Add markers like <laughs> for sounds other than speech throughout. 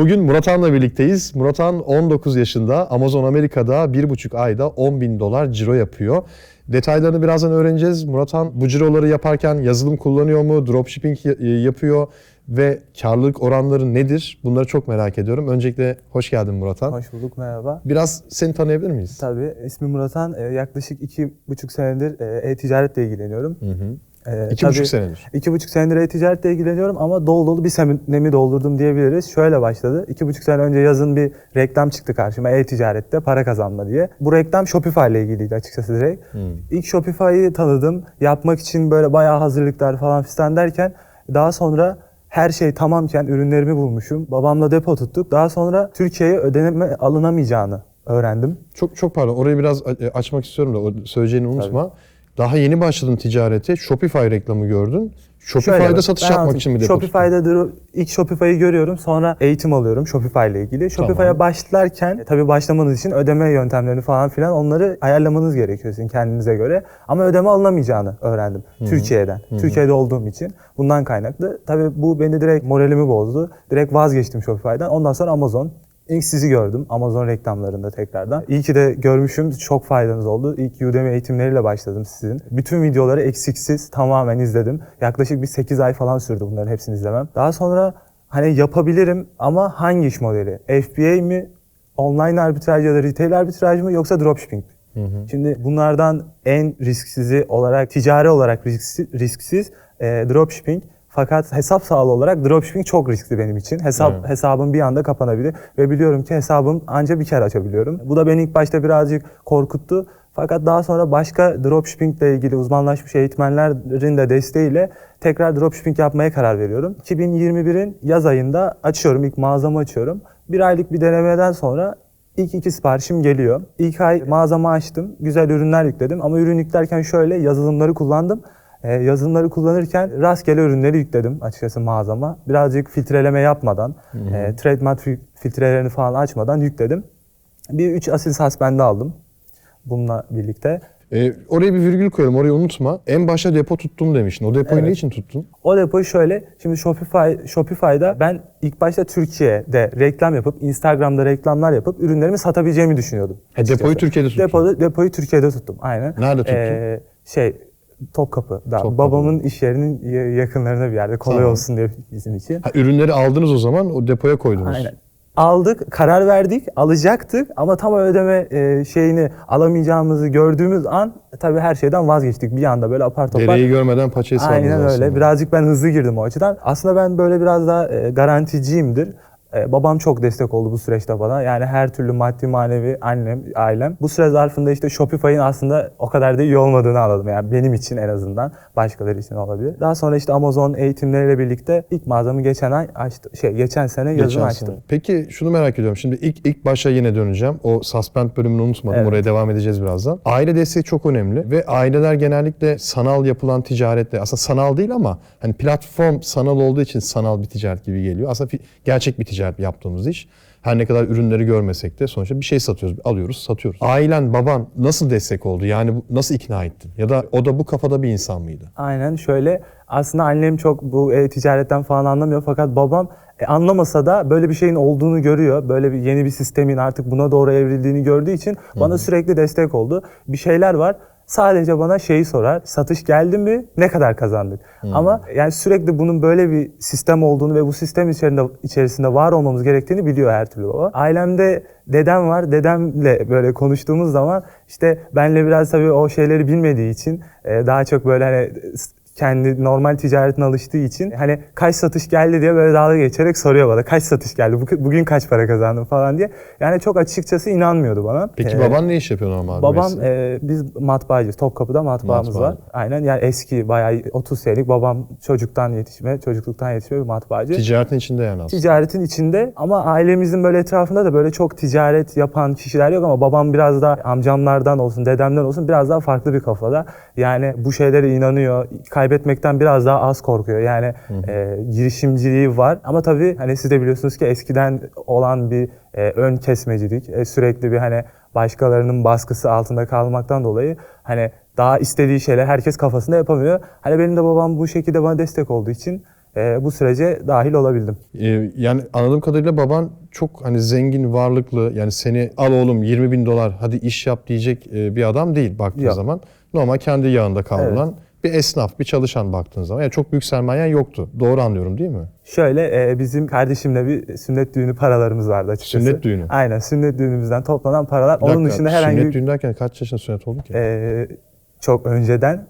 Bugün Murathan'la birlikteyiz. Murathan 19 yaşında. Amazon Amerika'da 1,5 ayda 10 bin dolar ciro yapıyor. Detaylarını birazdan öğreneceğiz. Murathan bu ciroları yaparken yazılım kullanıyor mu? Dropshipping y- yapıyor ve karlılık oranları nedir? Bunları çok merak ediyorum. Öncelikle hoş geldin Murathan. Hoş bulduk, merhaba. Biraz seni tanıyabilir miyiz? Tabii, ismim Murathan. Ee, yaklaşık iki buçuk senedir e, e-ticaretle ilgileniyorum. Hı hı. Ee, İki buçuk tabii senedir. İki buçuk senedir e-ticaretle ilgileniyorum ama dolu dolu bir senemi doldurdum diyebiliriz. Şöyle başladı. İki buçuk sene önce yazın bir reklam çıktı karşıma e-ticarette para kazanma diye. Bu reklam Shopify ile ilgiliydi açıkçası direkt. İlk Shopify'ı tanıdım. Yapmak için böyle bayağı hazırlıklar falan fistan derken daha sonra her şey tamamken ürünlerimi bulmuşum. Babamla depo tuttuk. Daha sonra Türkiye'ye ödeneme alınamayacağını öğrendim. Çok çok pardon. Orayı biraz a- açmak istiyorum da söyleyeceğini unutma. Daha yeni başladın ticarete. Shopify reklamı gördün. Shopify'da satış yapmak anlatayım. için mi depo? Shopify'da dur- ilk Shopify'ı görüyorum. Sonra eğitim alıyorum Shopify ile ilgili. Shopify'a Tamam. başlarken e, tabii başlamanız için ödeme yöntemlerini falan filan onları ayarlamanız gerekiyor sizin kendinize göre. Ama ödeme alınamayacağını öğrendim Türkiye'den. Türkiye'de olduğum için. Bundan kaynaklı. Tabii bu beni direkt moralimi bozdu. Direkt vazgeçtim Shopify'dan. Ondan sonra Amazon. İlk sizi gördüm Amazon reklamlarında tekrardan. İyi ki de görmüşüm. Çok faydanız oldu. İlk Udemy eğitimleriyle başladım sizin. Bütün videoları eksiksiz tamamen izledim. Yaklaşık bir 8 ay falan sürdü bunların hepsini izlemem. Daha sonra hani yapabilirim ama hangi iş modeli? FBA mi? Online arbitraj ya da retail arbitraj mı yoksa dropshipping mi? Şimdi bunlardan en risksizi olarak, ticari olarak risksiz, risksiz e, dropshipping. Fakat hesap sağlığı olarak dropshipping çok riskli benim için. Hesap Evet. hesabım bir anda kapanabilir ve biliyorum ki hesabım anca bir kere açabiliyorum. Bu da beni ilk başta birazcık korkuttu. Fakat daha sonra başka dropshipping ile ilgili uzmanlaşmış eğitmenlerin de desteğiyle tekrar dropshipping yapmaya karar veriyorum. 2021'in yaz ayında açıyorum, ilk mağazamı açıyorum. Bir aylık bir denemeden sonra İlk iki siparişim geliyor. İlk ay mağazamı açtım. Güzel ürünler yükledim. Ama ürün yüklerken şöyle yazılımları kullandım. Ee, yazılımları kullanırken rastgele ürünleri yükledim açıkçası mağazama. Birazcık filtreleme yapmadan, e, trademark fil- filtrelerini falan açmadan yükledim. Bir 3 asil suspende aldım bununla birlikte. Ee, oraya bir virgül koyalım, orayı unutma. En başta depo tuttum demiştin. O depoyu Evet. ne için tuttun? O depoyu şöyle, şimdi Shopify, Shopify'da ben ilk başta Türkiye'de reklam yapıp, Instagram'da reklamlar yapıp ürünlerimi satabileceğimi düşünüyordum. Ha, depoyu. Türkiye'de tuttun. Depoyu, depoyu Türkiye'de tuttum, aynen. Nerede tuttun? Ee, şey, Topkapı'da. Topkapı'da. Babamın iş yerinin ya- yakınlarında bir yerde. Kolay Tamam. olsun diye bizim için. Ha, ürünleri aldınız o zaman, o depoya koydunuz. Aynen. Aldık, karar verdik, alacaktık ama tam ödeme e, şeyini alamayacağımızı gördüğümüz an tabii her şeyden vazgeçtik. Bir anda böyle apar topar. Dereyi görmeden paçayı sardınız Aynen öyle. aslında. Birazcık ben hızlı girdim o açıdan. Aslında ben böyle biraz daha e, garanticiyimdir. E, babam çok destek oldu bu süreçte bana. Yani her türlü maddi manevi annem, ailem. Bu süre zarfında işte Shopify'in aslında o kadar da iyi olmadığını anladım. Yani benim için en azından. Başkaları için olabilir. Daha sonra işte Amazon eğitimleriyle birlikte ilk mağazamı geçen ay açtım. Şey geçen sene yazın Geçen açtım. sene. Peki şunu merak ediyorum. Şimdi ilk ilk başa yine döneceğim. O suspend bölümünü unutmadım. Evet. Oraya devam edeceğiz birazdan. Aile desteği çok önemli ve aileler genellikle sanal yapılan ticaretle aslında sanal değil ama hani platform sanal olduğu için sanal bir ticaret gibi geliyor. Aslında gerçek bir ticaret yaptığımız iş. Her ne kadar ürünleri görmesek de sonuçta bir şey satıyoruz, alıyoruz, satıyoruz. Ailen, baban nasıl destek oldu? Yani nasıl ikna ettin? Ya da o da bu kafada bir insan mıydı? Aynen şöyle. Aslında annem çok bu e-ticaretten falan anlamıyor fakat babam e, anlamasa da böyle bir şeyin olduğunu görüyor. Böyle bir yeni bir sistemin artık buna doğru evrildiğini gördüğü için bana sürekli destek oldu. Bir şeyler var. Sadece bana şeyi sorar. Satış geldi mi? Ne kadar kazandık? Ama yani sürekli bunun böyle bir sistem olduğunu ve bu sistem içerisinde içerisinde var olmamız gerektiğini biliyor her türlü baba. Ailemde dedem var. Dedemle böyle konuştuğumuz zaman işte benle biraz tabii o şeyleri bilmediği için e, daha çok böyle hani kendi normal ticaretine alıştığı için hani kaç satış geldi diye böyle dalga geçerek soruyor bana. Kaç satış geldi? bu- Bugün kaç para kazandın falan diye. Yani çok açıkçası inanmıyordu bana. Peki Ee, baban ne iş yapıyor normalde? Babam e, biz matbaacıyız. Topkapı'da matbaamız Matbaa. var. Aynen yani eski bayağı 30 senelik babam çocuktan yetişme, çocukluktan yetişme bir matbaacı. Ticaretin içinde yani aslında. Ticaretin içinde ama ailemizin böyle etrafında da böyle çok ticaret yapan kişiler yok ama babam biraz da amcamlardan olsun, dedemden olsun biraz daha farklı bir kafada. Yani bu şeylere inanıyor, kaybetmekten biraz daha az korkuyor. Yani e, girişimciliği var ama tabii hani siz de biliyorsunuz ki eskiden olan bir e, ön kesmecilik, e, sürekli bir hani başkalarının baskısı altında kalmaktan dolayı hani daha istediği şeyler herkes kafasında yapamıyor. Hani benim de babam bu şekilde bana destek olduğu için e, bu sürece dahil olabildim. Ee, yani anladığım kadarıyla baban çok hani zengin, varlıklı yani seni al oğlum 20 bin dolar hadi iş yap diyecek e, bir adam değil baktığın Yok. zaman. Normal kendi yağında kavrulan bir esnaf, bir çalışan baktığın zaman. Yani çok büyük sermayen yoktu. Doğru anlıyorum değil mi? Şöyle e, bizim kardeşimle bir sünnet düğünü paralarımız vardı açıkçası. Sünnet düğünü? Aynen sünnet düğünümüzden toplanan paralar. Bir Onun dışında herhangi Sünnet bir düğün derken kaç yaşında sünnet oldu ki? e, çok önceden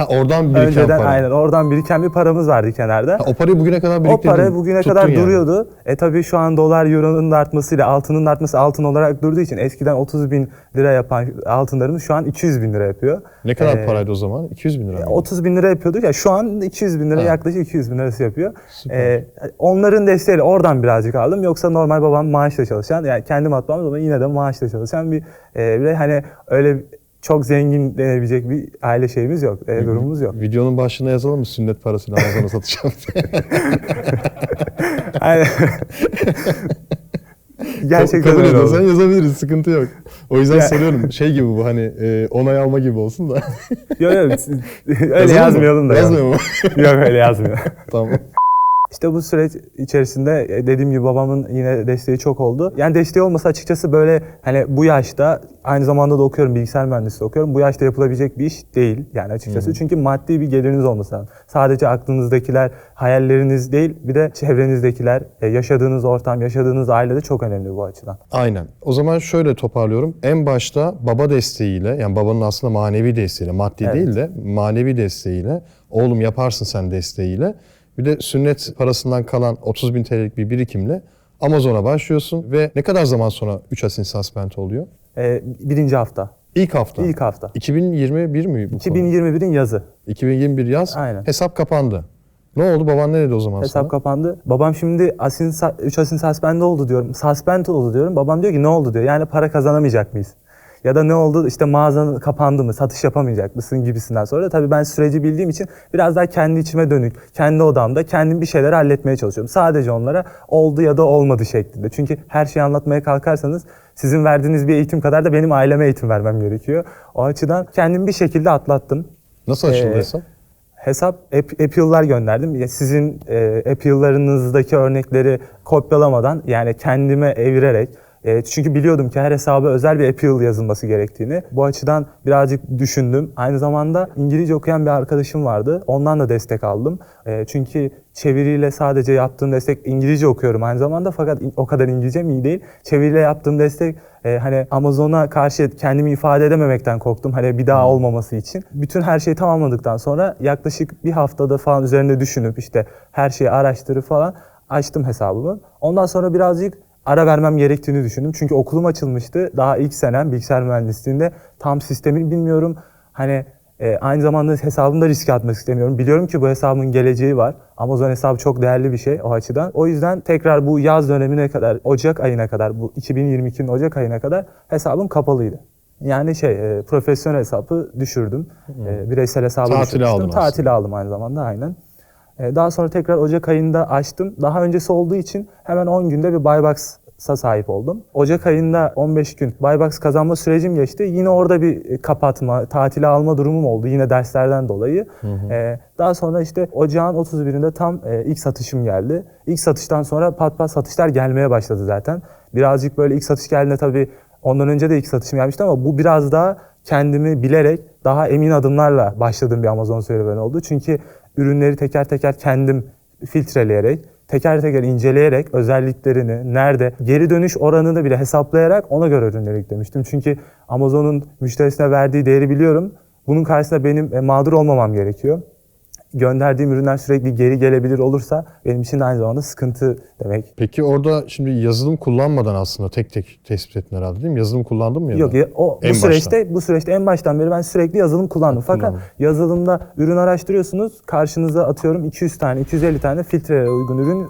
ha oradan biriken önceden para. aynen oradan biriken bir paramız vardı kenarda. Ha, o parayı bugüne kadar O biriktirdin. para bugüne kadar yani. duruyordu. E tabii şu an dolar euronun da artmasıyla altının da artması altın olarak durduğu için eskiden 30 bin lira yapan altınlarımız şu an 200 bin lira yapıyor. Ne kadar Ee, paraydı o zaman? 200 bin lira mı? 30 bin lira yapıyorduk ya şu an 200 bin lira Ha. yaklaşık 200 bin lirası yapıyor. Süper. Ee, onların desteğiyle oradan birazcık aldım. Yoksa normal babam maaşla çalışan yani kendi matbaamız ama yine de maaşla çalışan bir e, bir hani öyle çok zengin denebilecek bir aile şeyimiz yok, e, durumumuz yok. Videonun başına yazalım mı sünnet parasını Amazon'a satacağım diye. <laughs> Aynen. Gerçekten Kabul öyle oldu. ediyorsan yazabiliriz sıkıntı yok. O yüzden Ya- soruyorum şey gibi bu hani e, onay alma gibi olsun da. Yok yok <laughs> öyle yazmayalım da. Yazmıyor mu? yok öyle yazmıyor. tamam. İşte bu süreç içerisinde e, dediğim gibi babamın yine desteği çok oldu. Yani desteği olmasa açıkçası böyle hani bu yaşta aynı zamanda da okuyorum bilgisayar mühendisliği okuyorum. Bu yaşta yapılabilecek bir iş değil yani açıkçası. Çünkü maddi bir geliriniz olması lazım. Sadece aklınızdakiler, hayalleriniz değil bir de çevrenizdekiler, e, yaşadığınız ortam, yaşadığınız aile de çok önemli bu açıdan. Aynen. O zaman şöyle toparlıyorum. En başta baba desteğiyle yani babanın aslında manevi desteğiyle maddi Evet. değil de manevi desteğiyle oğlum yaparsın sen desteğiyle bir de sünnet parasından kalan 30 bin TL'lik bir birikimle Amazon'a başlıyorsun ve ne kadar zaman sonra 3 asin suspend oluyor? E, birinci hafta. İlk hafta. İlk hafta. 2021 mi bu konu? 2021'in yazı. 2021 yaz. Aynen. Hesap kapandı. Ne oldu? Baban ne dedi o zaman Hesap sana? kapandı. Babam şimdi asin 3 asin suspend oldu diyorum. Suspend oldu diyorum. Babam diyor ki ne oldu diyor. Yani para kazanamayacak mıyız? Ya da ne oldu işte mağazan kapandı mı satış yapamayacak mısın gibisinden sonra. Tabii ben süreci bildiğim için biraz daha kendi içime dönük, kendi odamda kendim bir şeyler halletmeye çalışıyorum. Sadece onlara oldu ya da olmadı şeklinde. Çünkü her şeyi anlatmaya kalkarsanız sizin verdiğiniz bir eğitim kadar da benim aileme eğitim vermem gerekiyor. O açıdan kendimi bir şekilde atlattım. Nasıl açıldı Ee, hesap? hesap ap- appeal'lar gönderdim. Sizin e, appeal'larınızdaki örnekleri kopyalamadan yani kendime evirerek e, çünkü biliyordum ki her hesaba özel bir appeal yazılması gerektiğini. Bu açıdan birazcık düşündüm. Aynı zamanda İngilizce okuyan bir arkadaşım vardı. Ondan da destek aldım. E, çünkü çeviriyle sadece yaptığım destek İngilizce okuyorum aynı zamanda fakat o kadar İngilizcem iyi değil. Çeviriyle yaptığım destek e, hani Amazon'a karşı kendimi ifade edememekten korktum. Hani bir daha olmaması için. Bütün her şeyi tamamladıktan sonra yaklaşık bir haftada falan üzerinde düşünüp işte her şeyi araştırıp falan açtım hesabımı. Ondan sonra birazcık ara vermem gerektiğini düşündüm. Çünkü okulum açılmıştı. Daha ilk senem bilgisayar mühendisliğinde tam sistemi bilmiyorum. Hani e, aynı zamanda hesabımda riske atmak istemiyorum. Biliyorum ki bu hesabın geleceği var. Amazon hesabı çok değerli bir şey o açıdan. O yüzden tekrar bu yaz dönemine kadar, Ocak ayına kadar, bu 2022'nin Ocak ayına kadar hesabım kapalıydı. Yani şey, e, profesyonel hesabı düşürdüm. E, bireysel hesabı Tatile düşürmüştüm. aldın aslında. Tatile aldım aynı zamanda aynen. E, Daha sonra tekrar Ocak ayında açtım. Daha öncesi olduğu için hemen 10 günde bir Buybox'a sahip oldum. Ocak ayında 15 gün Buybox kazanma sürecim geçti. Yine orada bir e, kapatma, tatile alma durumum oldu. Yine derslerden dolayı. E, Daha sonra işte Ocağın 31'inde tam e, ilk satışım geldi. İlk satıştan sonra pat pat satışlar gelmeye başladı zaten. Birazcık böyle ilk satış geldiğinde tabii ondan önce de ilk satışım gelmişti ama bu biraz daha kendimi bilerek daha emin adımlarla başladığım bir Amazon serüveni oldu. Çünkü ürünleri teker teker kendim filtreleyerek, teker teker inceleyerek özelliklerini, nerede, geri dönüş oranını bile hesaplayarak ona göre ürünleri yüklemiştim. Çünkü Amazon'un müşterisine verdiği değeri biliyorum. Bunun karşısında benim e, mağdur olmamam gerekiyor. Gönderdiğim ürünler sürekli geri gelebilir olursa benim için aynı zamanda sıkıntı demek. Peki orada şimdi yazılım kullanmadan aslında tek tek tespit ettin herhalde değil mi? Yazılım kullandın mı ya? Yok ya, o En bu süreçte bu süreçte en baştan beri ben sürekli yazılım kullandım. Fakat Kullandın. yazılımda ürün araştırıyorsunuz. Karşınıza atıyorum 200 tane, 250 tane filtrelere uygun ürün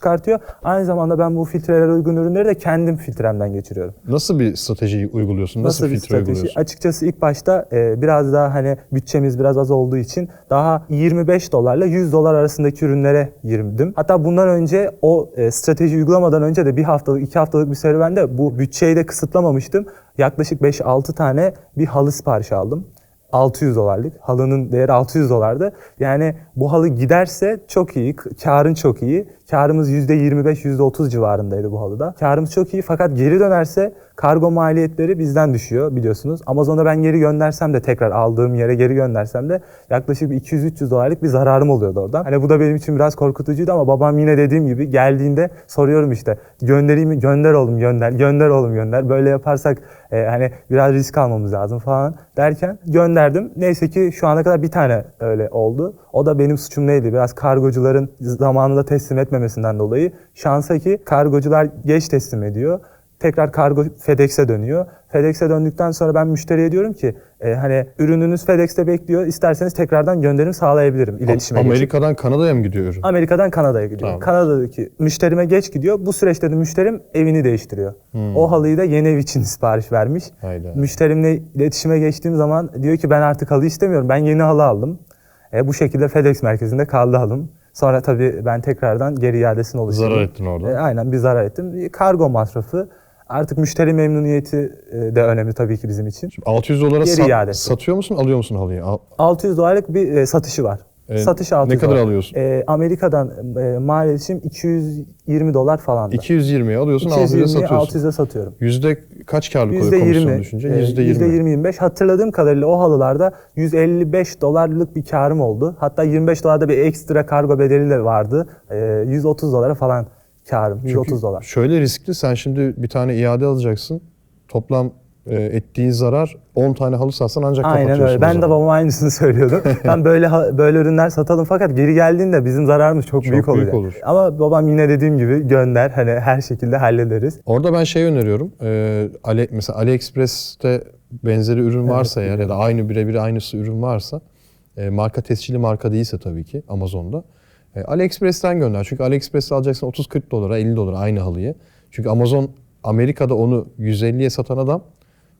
çıkartıyor. Aynı zamanda ben bu filtrelere uygun ürünleri de kendim filtremden geçiriyorum. Nasıl bir strateji uyguluyorsun? Nasıl, Nasıl bir filtre strateji? uyguluyorsun? Açıkçası ilk başta e, biraz daha hani bütçemiz biraz az olduğu için daha 25 dolarla 100 dolar arasındaki ürünlere girdim. Hatta bundan önce o e, strateji uygulamadan önce de bir haftalık, iki haftalık bir serüvende bu bütçeyi de kısıtlamamıştım. Yaklaşık 5-6 tane bir halı siparişi aldım. 600 dolarlık. Halının değeri 600 dolardı. Yani bu halı giderse çok iyi. Karın çok iyi. Karımız %25, %30 civarındaydı bu halıda. Karımız çok iyi fakat geri dönerse kargo maliyetleri bizden düşüyor biliyorsunuz. Amazon'a ben geri göndersem de tekrar aldığım yere geri göndersem de yaklaşık bir 200-300 dolarlık bir zararım oluyordu oradan. Hani bu da benim için biraz korkutucuydu ama babam yine dediğim gibi geldiğinde soruyorum işte göndereyim mi? Gönder oğlum gönder, gönder oğlum gönder. Böyle yaparsak e, hani biraz risk almamız lazım falan derken gönderdim. Neyse ki şu ana kadar bir tane öyle oldu. O da benim suçum neydi? Biraz kargocuların zamanında teslim etmemesinden dolayı. Şansa ki kargocular geç teslim ediyor. Tekrar kargo FedEx'e dönüyor. FedEx'e döndükten sonra ben müşteriye diyorum ki e, hani ürününüz FedEx'te bekliyor. İsterseniz tekrardan gönderim sağlayabilirim iletişime. Amerika'dan Kanada'ya mı gidiyor ürün? Amerika'dan Kanada'ya gidiyor. Tamam. Kanada'daki müşterime geç gidiyor. Bu süreçte de müşterim evini değiştiriyor. Hmm. O halıyı da yeni ev için <laughs> sipariş vermiş. Hayda. Müşterimle iletişime geçtiğim zaman diyor ki ben artık halı istemiyorum. Ben yeni halı aldım. E, bu şekilde FedEx merkezinde kaldı halım. Sonra tabii ben tekrardan geri iadesini oluşturdum. Zarar ettin orada. E, aynen bir zarar ettim. Kargo masrafı. Artık müşteri memnuniyeti e, de önemli tabii ki bizim için. 600 dolara Geri sat- iadesi. satıyor musun, alıyor musun halıyı? Al- 600 dolarlık bir e, satışı var. E, Satış ne 600 kadar dolar. alıyorsun? E, Amerika'dan e, mal edişim 220 dolar falan. 220'ye alıyorsun, 600'e 220'ye satıyorsun. 600'e satıyorum. Yüzde kaç karlık oluyor komisyon %20, düşünce? e, Yüzde 20. %20-25. Hatırladığım kadarıyla o halılarda 155 dolarlık bir karım oldu. Hatta 25 dolarda bir ekstra kargo bedeli de vardı. E, 130 dolara falan karım. 130 dolar. Şöyle riskli, sen şimdi bir tane iade alacaksın. Toplam e, ettiğin zarar 10 tane halı satsan ancak Aynen öyle. Ben de babama aynısını söylüyordum. <laughs> ben böyle böyle ürünler satalım fakat geri geldiğinde bizim zararımız çok, Çok büyük, büyük olacak. olur. Ama babam yine dediğim gibi gönder hani her şekilde hallederiz. Orada ben şey öneriyorum. E, Ali, mesela AliExpress'te benzeri ürün varsa eğer ya da aynı birebir aynısı ürün varsa e, marka tescilli marka değilse tabii ki Amazon'da. E, AliExpress'ten gönder. Çünkü AliExpress'te alacaksın 30-40 dolara 50 dolara aynı halıyı. Çünkü Amazon Amerika'da onu 150'ye satan adam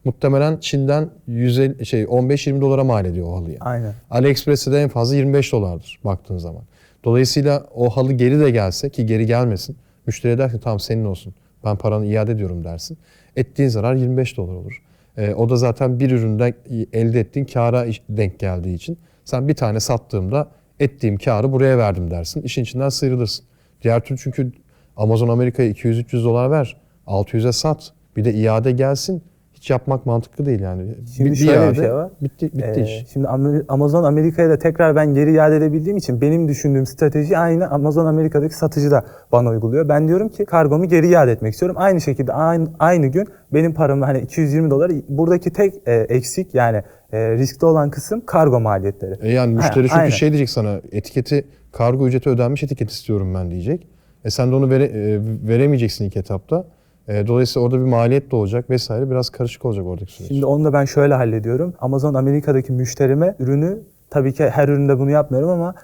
muhtemelen Çin'den 150 şey 15-20 dolara mal ediyor o halıyı. Aynen. AliExpress'te de en fazla 25 dolardır baktığın zaman. Dolayısıyla o halı geri de gelse ki geri gelmesin. Müşteriye der ki tamam senin olsun. Ben paranı iade ediyorum dersin. Ettiğin zarar 25 dolar olur. Ee, o da zaten bir üründen elde ettiğin kâra denk geldiği için sen bir tane sattığımda ettiğim kârı buraya verdim dersin. İşin içinden sıyrılırsın. Diğer türlü çünkü Amazon Amerika'ya 200-300 dolar ver. 600'e sat. Bir de iade gelsin. Hiç yapmak mantıklı değil yani. Şimdi şöyle bir şey var. Bitti, bitti Ee, iş. Şimdi Amazon Amerika'ya da tekrar ben geri iade edebildiğim için benim düşündüğüm strateji aynı Amazon Amerika'daki satıcı da bana uyguluyor. Ben diyorum ki kargomu geri iade etmek istiyorum. Aynı şekilde aynı, aynı gün benim paramı hani 220 dolar buradaki tek e, eksik yani e, riskli olan kısım kargo maliyetleri. E yani Ha, müşteri çünkü aynen. şey diyecek sana etiketi kargo ücreti ödenmiş etiket istiyorum ben diyecek. E sen de onu vere, e, veremeyeceksin ilk etapta. E, dolayısıyla orada bir maliyet de olacak vesaire biraz karışık olacak oradaki süreç. Şimdi onu da ben şöyle hallediyorum. Amazon Amerika'daki müşterime ürünü tabii ki her üründe bunu yapmıyorum ama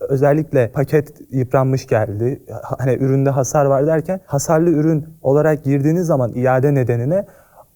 özellikle paket yıpranmış geldi. ha- Hani üründe hasar var derken hasarlı ürün olarak girdiğiniz zaman iade nedenine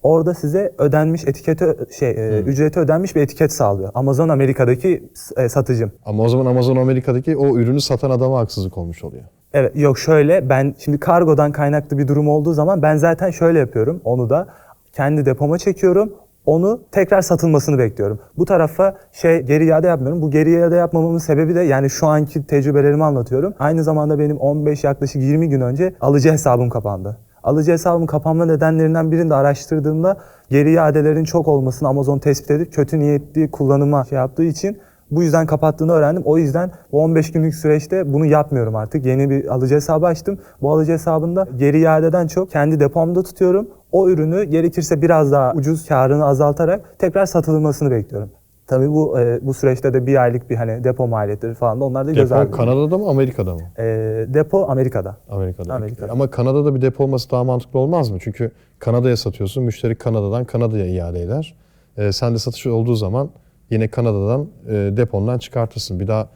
orada size ödenmiş etiketi şey e, ücreti ödenmiş bir etiket sağlıyor. Amazon Amerika'daki e, satıcım. Ama o zaman Amazon Amerika'daki o ürünü satan adama haksızlık olmuş oluyor. Evet yok şöyle ben şimdi kargodan kaynaklı bir durum olduğu zaman ben zaten şöyle yapıyorum onu da kendi depoma çekiyorum onu tekrar satılmasını bekliyorum. Bu tarafa şey geri iade yapmıyorum. Bu geri iade yapmamamın sebebi de yani şu anki tecrübelerimi anlatıyorum. Aynı zamanda benim 15 yaklaşık 20 gün önce alıcı hesabım kapandı. Alıcı hesabın kapanma nedenlerinden birini de araştırdığımda geri iadelerin çok olmasını Amazon tespit edip kötü niyetli kullanıma şey yaptığı için bu yüzden kapattığını öğrendim. O yüzden bu 15 günlük süreçte bunu yapmıyorum artık. Yeni bir alıcı hesabı açtım. Bu alıcı hesabında geri iadeden çok kendi depomda tutuyorum. O ürünü gerekirse biraz daha ucuz karını azaltarak tekrar satılmasını bekliyorum. Tabii bu e, bu süreçte de bir aylık bir hani depo maliyetleri falan da onlar da göz Depo ardı. Kanada'da mı Amerika'da mı? E, depo Amerika'da. Amerika'da. Amerika'da. Ama Kanada'da bir depo olması daha mantıklı olmaz mı? Çünkü Kanada'ya satıyorsun, müşteri Kanada'dan Kanada'ya iade eder. E, sen de satış olduğu zaman yine Kanada'dan e, depondan çıkartırsın. Bir daha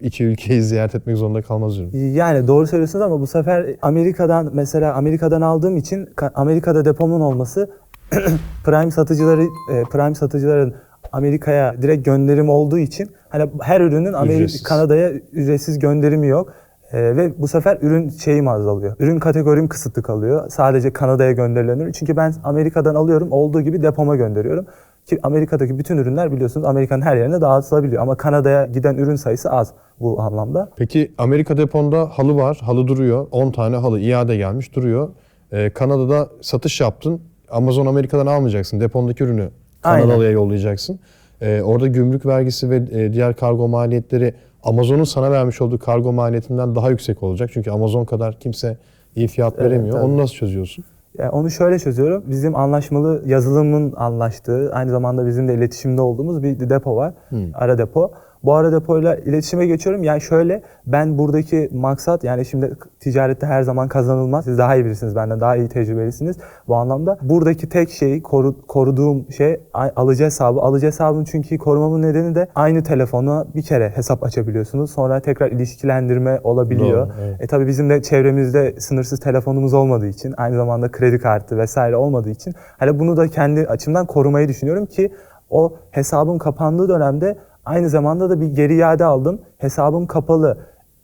iki ülkeyi <laughs> ziyaret etmek zorunda kalmaz ürün. Yani doğru söylüyorsunuz ama bu sefer Amerika'dan mesela Amerika'dan aldığım için ka- Amerika'da depomun olması <clears throat> Prime satıcıları e, Prime satıcıların Amerika'ya direkt gönderim olduğu için hani her ürünün Amerika. Kanada'ya ücretsiz gönderimi yok. E, ve bu sefer ürün şeyim azalıyor. Ürün kategorim kısıtlı kalıyor. Sadece Kanada'ya gönderilen ürün. Çünkü ben Amerika'dan alıyorum olduğu gibi depoma gönderiyorum. Ki Amerika'daki bütün ürünler biliyorsunuz Amerika'nın her yerine dağıtılabiliyor. Ama Kanada'ya giden ürün sayısı az bu anlamda. Peki Amerika deponda halı var. Halı duruyor. 10 tane halı iade gelmiş duruyor. Ee, Kanada'da satış yaptın. Amazon Amerika'dan almayacaksın. Depondaki ürünü. Kanadalı'ya yollayacaksın. Ee, orada gümrük vergisi ve e, diğer kargo maliyetleri Amazon'un sana vermiş olduğu kargo maliyetinden daha yüksek olacak. Çünkü Amazon kadar kimse iyi fiyat veremiyor. tabii. Onu nasıl çözüyorsun? Yani onu şöyle çözüyorum. Bizim anlaşmalı yazılımın anlaştığı, aynı zamanda bizim de iletişimde olduğumuz bir depo var. Ara depo. Bu ara depoyla iletişime geçiyorum. Yani şöyle ben buradaki maksat yani şimdi ticarette her zaman kazanılmaz. Siz daha iyi bilirsiniz benden daha iyi tecrübelisiniz bu anlamda. Buradaki tek şey koru- koruduğum şey alıcı hesabı. Alıcı hesabını çünkü korumamın nedeni de aynı telefona bir kere hesap açabiliyorsunuz. Sonra tekrar ilişkilendirme olabiliyor. Doğru, evet. E tabii bizim de çevremizde sınırsız telefonumuz olmadığı için, aynı zamanda kredi kartı vesaire olmadığı için hani bunu da kendi açımdan korumayı düşünüyorum ki o hesabım kapandığı dönemde aynı zamanda da bir geri iade aldım. Hesabım kapalı.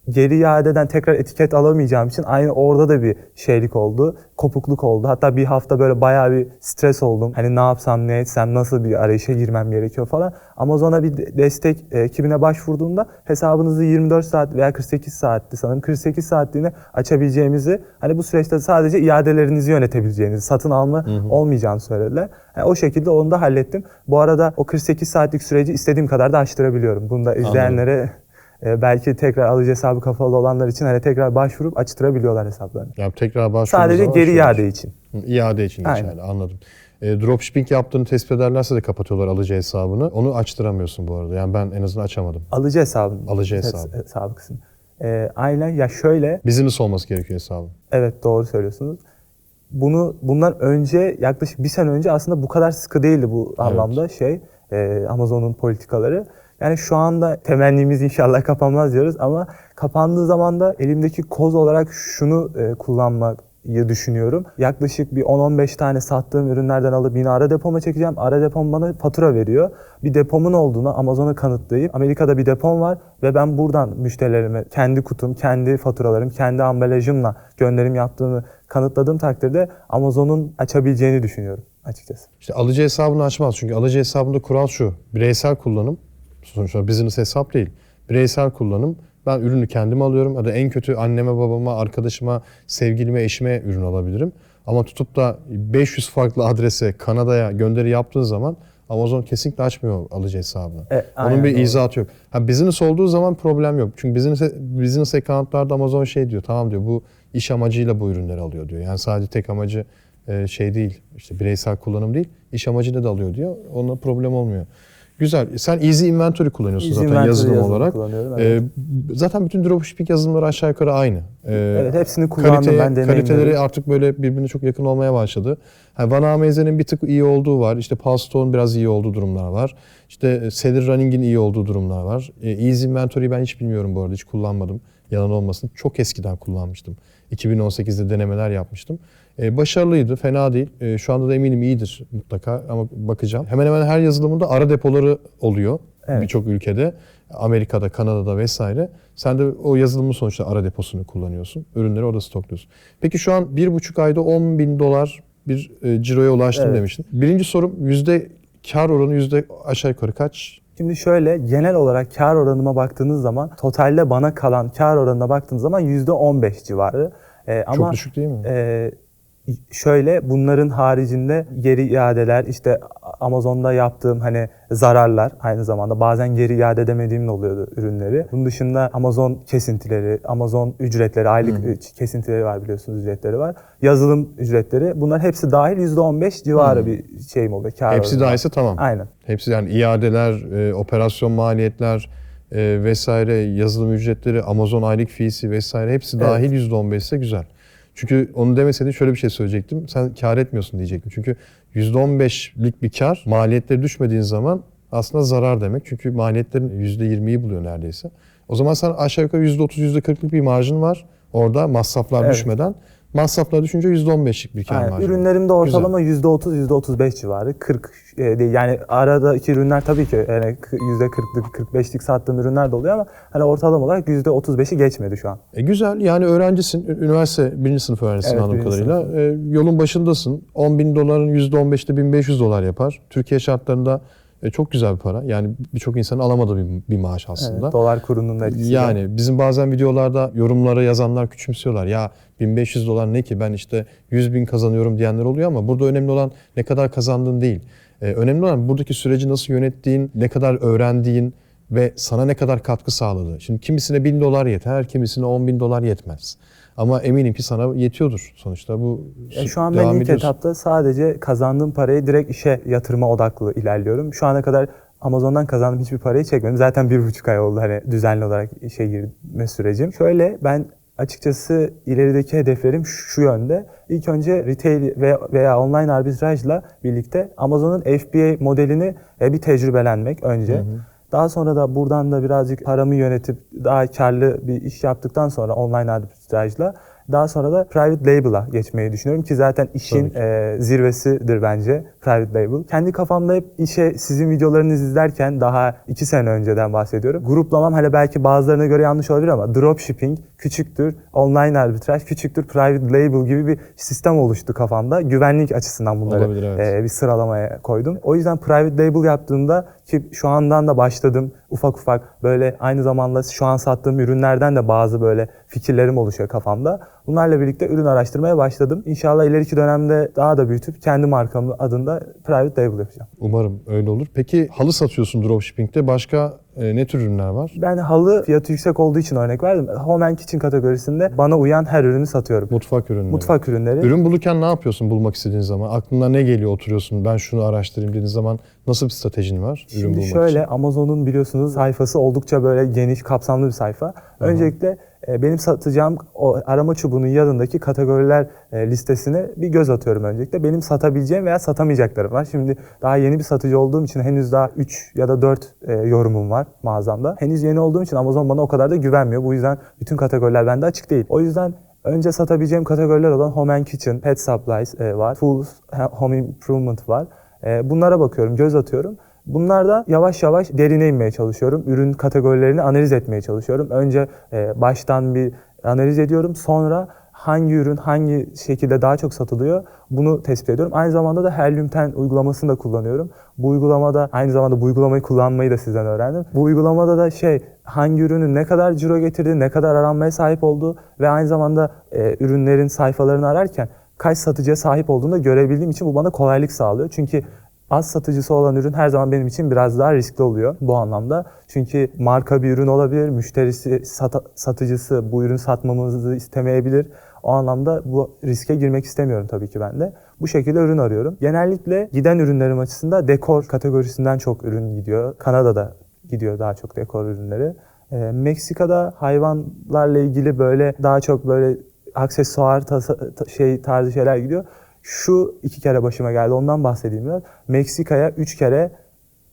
Geri iadeden tekrar etiket alamayacağım için aynı orada da bir şeylik oldu. Kopukluk oldu. Hatta bir hafta böyle bayağı bir stres oldum. Hani ne yapsam, ne etsem, nasıl bir arayışa girmem gerekiyor falan. Amazon'a bir de- destek e, ekibine başvurduğumda hesabınızı 24 saat veya 48 saatti sanırım 48 saatliğine açabileceğimizi hani bu süreçte sadece iadelerinizi yönetebileceğinizi, satın alma olmayacağını söylediler. Yani o şekilde onu da hallettim. Bu arada o 48 saatlik süreci istediğim kadar da açtırabiliyorum. Bunu da izleyenlere e, belki tekrar alıcı hesabı kapalı olanlar için hani tekrar başvurup açtırabiliyorlar hesaplarını. Yani tekrar başvurduğun Sadece geri şöyle- iade için. Hı, İade için Aynen. geçerli anladım. E, dropshipping yaptığını tespit ederlerse de kapatıyorlar alıcı hesabını. Onu açtıramıyorsun bu arada. Yani ben en azından açamadım. Alıcı hesabı. Alıcı Hes- hesabı. hesabı kısmı. E, aynen ya şöyle Business olması gerekiyor hesabın. Evet doğru söylüyorsunuz. Bunu bundan önce yaklaşık bir sene önce aslında bu kadar sıkı değildi bu anlamda şey e, Amazon'un politikaları. Yani şu anda temennimiz inşallah kapanmaz diyoruz ama kapandığı zaman da elimdeki koz olarak şunu e, kullanmayı düşünüyorum. Yaklaşık bir 10-15 tane sattığım ürünlerden alıp yine ara depoma çekeceğim. Ara depom bana fatura veriyor. Bir depomun olduğunu Amazon'a kanıtlayıp Amerika'da bir depom var ve ben buradan müşterilerime kendi kutum, kendi faturalarım, kendi ambalajımla gönderim yaptığını kanıtladığım takdirde Amazon'un açabileceğini düşünüyorum açıkçası. İşte alıcı hesabını açmaz. Çünkü alıcı hesabında kural şu. Bireysel kullanım. Sonuçta business hesap değil. Bireysel kullanım. Ben ürünü kendim alıyorum. Ya da en kötü anneme, babama, arkadaşıma, sevgilime, eşime ürün alabilirim. Ama tutup da 500 farklı adrese Kanada'ya gönderi yaptığın zaman Amazon kesinlikle açmıyor alıcı hesabını. E, Onun bir doğru. izahatı yok. Ha, business olduğu zaman problem yok. Çünkü business, business account'larda Amazon şey diyor. Tamam diyor bu iş amacıyla bu ürünleri alıyor diyor. Yani sadece tek amacı e, şey değil. işte bireysel kullanım değil. iş amacıyla da alıyor diyor. Onunla problem olmuyor. Güzel. Sen Easy Inventory kullanıyorsun Easy zaten Inventory yazılım olarak. kullanıyorum, E, evet. zaten bütün dropshipping yazılımları aşağı yukarı aynı. E, Evet hepsini kullandım kalite- ben deneyimledim. Kaliteleri artık böyle birbirine çok yakın olmaya başladı. Ha, Van Amaze'nin bir tık iyi olduğu var. İşte Pulsestone'un biraz iyi olduğu durumlar var. İşte Cedar Running'in iyi olduğu durumlar var. E, Easy Inventory'yi ben hiç bilmiyorum bu arada. Hiç kullanmadım. Yalan olmasın. Çok eskiden kullanmıştım. 2018'de denemeler yapmıştım. E, başarılıydı. Fena değil. E, şu anda da eminim iyidir mutlaka ama bakacağım. Hemen hemen her yazılımında ara depoları oluyor. Evet. Birçok ülkede. Amerika'da, Kanada'da vesaire. Sen de o yazılımın sonuçta ara deposunu kullanıyorsun. Ürünleri orada stokluyorsun. Peki şu an bir buçuk ayda 10 bin dolar bir e, ciroya ulaştım Evet. demiştin. Birinci sorum yüzde kar oranı yüzde aşağı yukarı kaç? Şimdi şöyle genel olarak kar oranıma baktığınız zaman totalde bana kalan kar oranına baktığınız zaman %15 civarı. Ee, ama Çok düşük değil mi? e, şöyle bunların haricinde geri iadeler işte Amazon'da yaptığım hani zararlar aynı zamanda bazen geri iade edemediğim de oluyordu ürünleri. Bunun dışında Amazon kesintileri, Amazon ücretleri, aylık kesintileri var biliyorsunuz ücretleri var. Yazılım ücretleri bunlar hepsi dahil %15 civarı bir şeyim oluyor. Kar Hepsi dahilse tamam. Aynen. Hepsi yani iadeler, e, operasyon maliyetler e, vesaire, yazılım ücretleri, Amazon aylık fiyesi vesaire hepsi Evet. dahil %15 ise güzel. Çünkü onu demeseydin şöyle bir şey söyleyecektim. Sen kar etmiyorsun diyecektim. Çünkü %15'lik bir kar maliyetleri düşmediğin zaman aslında zarar demek. Çünkü maliyetlerin %20'yi buluyor neredeyse. O zaman sen aşağı yukarı %30, %40'lık bir marjın var. Orada masraflar Evet. düşmeden. Masraflar düşünce %15'lik bir kar Yani marjı. ürünlerimde ortalama %30, %35 civarı. 40 e, değil. Yani aradaki ürünler tabii ki yani k- %40'lık, 45'lik sattığım ürünler de oluyor ama hani ortalama olarak %35'i geçmedi şu an. E güzel yani öğrencisin, üniversite birinci sınıf öğrencisin Evet, anladığım kadarıyla. E, yolun başındasın. 10 bin doların %15'te 1500 dolar yapar. Türkiye şartlarında e, çok güzel bir para. Yani birçok insanın alamadığı bir, bir maaş aslında. Evet, dolar kurunun da etkisi. Yani bizim bazen videolarda yorumlara yazanlar küçümsüyorlar. Ya 1500 dolar ne ki ben işte 100 bin kazanıyorum diyenler oluyor ama burada önemli olan ne kadar kazandığın değil. Ee, önemli olan buradaki süreci nasıl yönettiğin, ne kadar öğrendiğin ve sana ne kadar katkı sağladığı. Şimdi kimisine 1000 dolar yeter, kimisine 10 bin dolar yetmez. Ama eminim ki sana yetiyordur sonuçta bu E, şu an ben ilk ediyorsun. etapta sadece kazandığım parayı direkt işe yatırıma odaklı ilerliyorum. Şu ana kadar Amazon'dan kazandığım hiçbir parayı çekmedim. Zaten bir buçuk ay oldu hani düzenli olarak işe girme sürecim. Şöyle ben açıkçası ilerideki hedeflerim şu yönde. İlk önce retail veya, online arbitrajla birlikte Amazon'un FBA modelini e, bir tecrübelenmek önce. Daha sonra da buradan da birazcık paramı yönetip daha karlı bir iş yaptıktan sonra online arbitrajla daha sonra da private label'a geçmeyi düşünüyorum ki zaten işin ki. e, zirvesidir bence private label. Kendi kafamda hep işe sizin videolarınızı izlerken daha iki sene önceden bahsediyorum. Gruplamam hele belki bazılarına göre yanlış olabilir ama dropshipping küçüktür, online arbitraj küçüktür, private label gibi bir sistem oluştu kafamda. Güvenlik açısından bunları Olabilir, evet. e, bir sıralamaya koydum. O yüzden private label yaptığımda ki şu andan da başladım ufak ufak böyle aynı zamanda şu an sattığım ürünlerden de bazı böyle fikirlerim oluşuyor kafamda. Bunlarla birlikte ürün araştırmaya başladım. İnşallah ileriki dönemde daha da büyütüp kendi markamı adında private label yapacağım. Umarım öyle olur. Peki halı satıyorsun dropshipping'de. Başka e, ne tür ürünler var? Ben halı fiyatı yüksek olduğu için örnek verdim. Home and Kitchen kategorisinde bana uyan her ürünü satıyorum. Mutfak ürünleri. Mutfak ürünleri. Ürün bulurken ne yapıyorsun bulmak istediğin zaman? Aklına ne geliyor oturuyorsun ben şunu araştırayım dediğin zaman nasıl bir stratejin var ürün Şimdi bulmak şöyle için? Amazon'un biliyorsunuz sayfası oldukça böyle geniş, kapsamlı bir sayfa. Öncelikle e, benim satacağım o arama çubuğunun yanındaki kategoriler e, listesine bir göz atıyorum öncelikle. Benim satabileceğim veya satamayacaklarım var. Şimdi daha yeni bir satıcı olduğum için henüz daha 3 ya da 4 e, yorumum var mağazamda. Henüz yeni olduğum için Amazon bana o kadar da güvenmiyor. Bu yüzden bütün kategoriler bende açık değil. O yüzden Önce satabileceğim kategoriler olan Home and Kitchen, Pet Supplies e, var, Tools, Home Improvement var. E, bunlara bakıyorum, göz atıyorum. Bunlarda yavaş yavaş derine inmeye çalışıyorum. Ürün kategorilerini analiz etmeye çalışıyorum. Önce e, baştan bir analiz ediyorum. Sonra hangi ürün hangi şekilde daha çok satılıyor bunu tespit ediyorum. Aynı zamanda da Helium 10 uygulamasını da kullanıyorum. Bu uygulamada aynı zamanda bu uygulamayı kullanmayı da sizden öğrendim. Bu uygulamada da şey hangi ürünün ne kadar ciro getirdiği, ne kadar aranmaya sahip olduğu ve aynı zamanda e, ürünlerin sayfalarını ararken kaç satıcıya sahip olduğunu da görebildiğim için bu bana kolaylık sağlıyor. Çünkü az satıcısı olan ürün her zaman benim için biraz daha riskli oluyor bu anlamda. Çünkü marka bir ürün olabilir, müşterisi, sata- satıcısı bu ürün satmamızı istemeyebilir. O anlamda bu riske girmek istemiyorum tabii ki ben de. Bu şekilde ürün arıyorum. Genellikle giden ürünlerim açısından dekor kategorisinden çok ürün gidiyor. Kanada'da gidiyor daha çok dekor ürünleri. Ee, Meksika'da hayvanlarla ilgili böyle daha çok böyle aksesuar tasa- ta- şey tarzı şeyler gidiyor. Şu iki kere başıma geldi ondan bahsedeyim biraz. Meksika'ya üç kere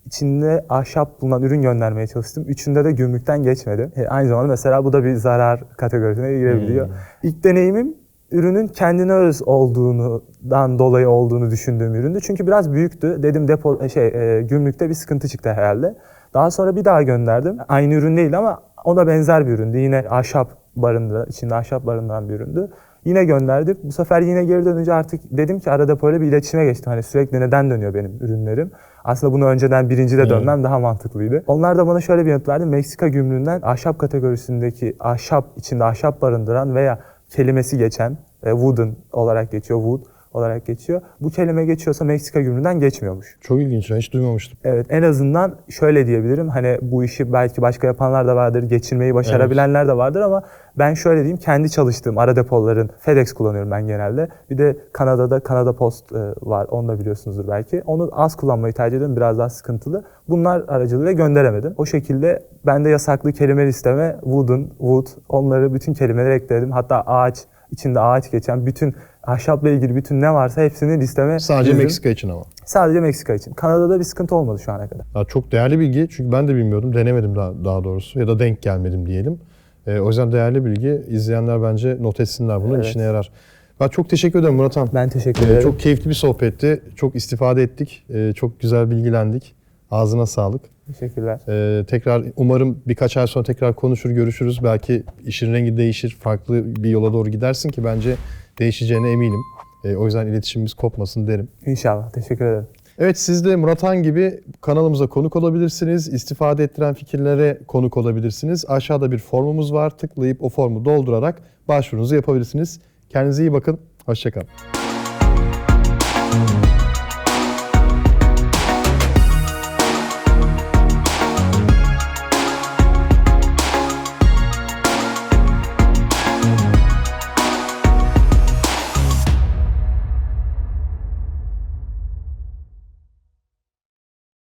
içinde ahşap bulunan ürün göndermeye çalıştım. Üçünde de gümrükten geçmedi. E, aynı zamanda mesela bu da bir zarar kategorisine girebiliyor. İlk deneyimim ürünün kendine öz olduğundan dolayı olduğunu düşündüğüm üründü. Çünkü biraz büyüktü. Dedim depo şey e, gümrükte bir sıkıntı çıktı herhalde. Daha sonra bir daha gönderdim. Aynı ürün değil ama ona benzer bir üründü. Yine ahşap barındıran, içinde ahşap barındıran bir üründü. Yine gönderdim. Bu sefer yine geri dönünce artık dedim ki ara depoyla bir iletişime geçtim. Hani sürekli neden dönüyor benim ürünlerim? Aslında bunu önceden birinci de dönmem daha mantıklıydı. Onlar da bana şöyle bir yanıt verdi. Meksika gümrüğünden ahşap kategorisindeki ahşap içinde ahşap barındıran veya kelimesi geçen e, wooden olarak geçiyor, wood olarak geçiyor. Bu kelime geçiyorsa Meksika gümrüğünden geçmiyormuş. Çok ilginç. Ben hiç duymamıştım. Evet en azından şöyle diyebilirim. Hani bu işi belki başka yapanlar da vardır, geçirmeyi başarabilenler de vardır ama ben şöyle diyeyim kendi çalıştığım ara depoların FedEx kullanıyorum ben genelde. Bir de Kanada'da Kanada Post e, var. Onu da biliyorsunuzdur belki. Onu az kullanmayı tercih ediyorum. Biraz daha sıkıntılı. Bunlar aracılığıyla gönderemedim. O şekilde ben de yasaklı kelime listeme wooden, wood onları bütün kelimeleri ekledim. Hatta ağaç içinde ağaç geçen bütün ahşapla ilgili bütün ne varsa hepsini listeme Sadece dizdim. Meksika için ama. Sadece Meksika için. Kanada'da bir sıkıntı olmadı şu ana kadar. Ya çok değerli bilgi çünkü ben de bilmiyordum, denemedim daha, daha doğrusu ya da denk gelmedim diyelim. Ee, o yüzden değerli bilgi. İzleyenler bence not etsinler bunu, Evet. işine yarar. Ben çok teşekkür ederim Murat Han. Ben teşekkür Ee, ederim. Çok keyifli bir sohbetti. Çok istifade ettik. Ee, Çok güzel bilgilendik. Ağzına sağlık. Teşekkürler. Ee, tekrar umarım birkaç ay sonra tekrar konuşur, görüşürüz. Belki işin rengi değişir, farklı bir yola doğru gidersin ki bence değişeceğine eminim. Ee, o yüzden iletişimimiz kopmasın derim. İnşallah. Teşekkür ederim. Evet siz de Murat Han gibi kanalımıza konuk olabilirsiniz. İstifade ettiren fikirlere konuk olabilirsiniz. Aşağıda bir formumuz var. Tıklayıp o formu doldurarak başvurunuzu yapabilirsiniz. Kendinize iyi bakın. Hoşçakalın.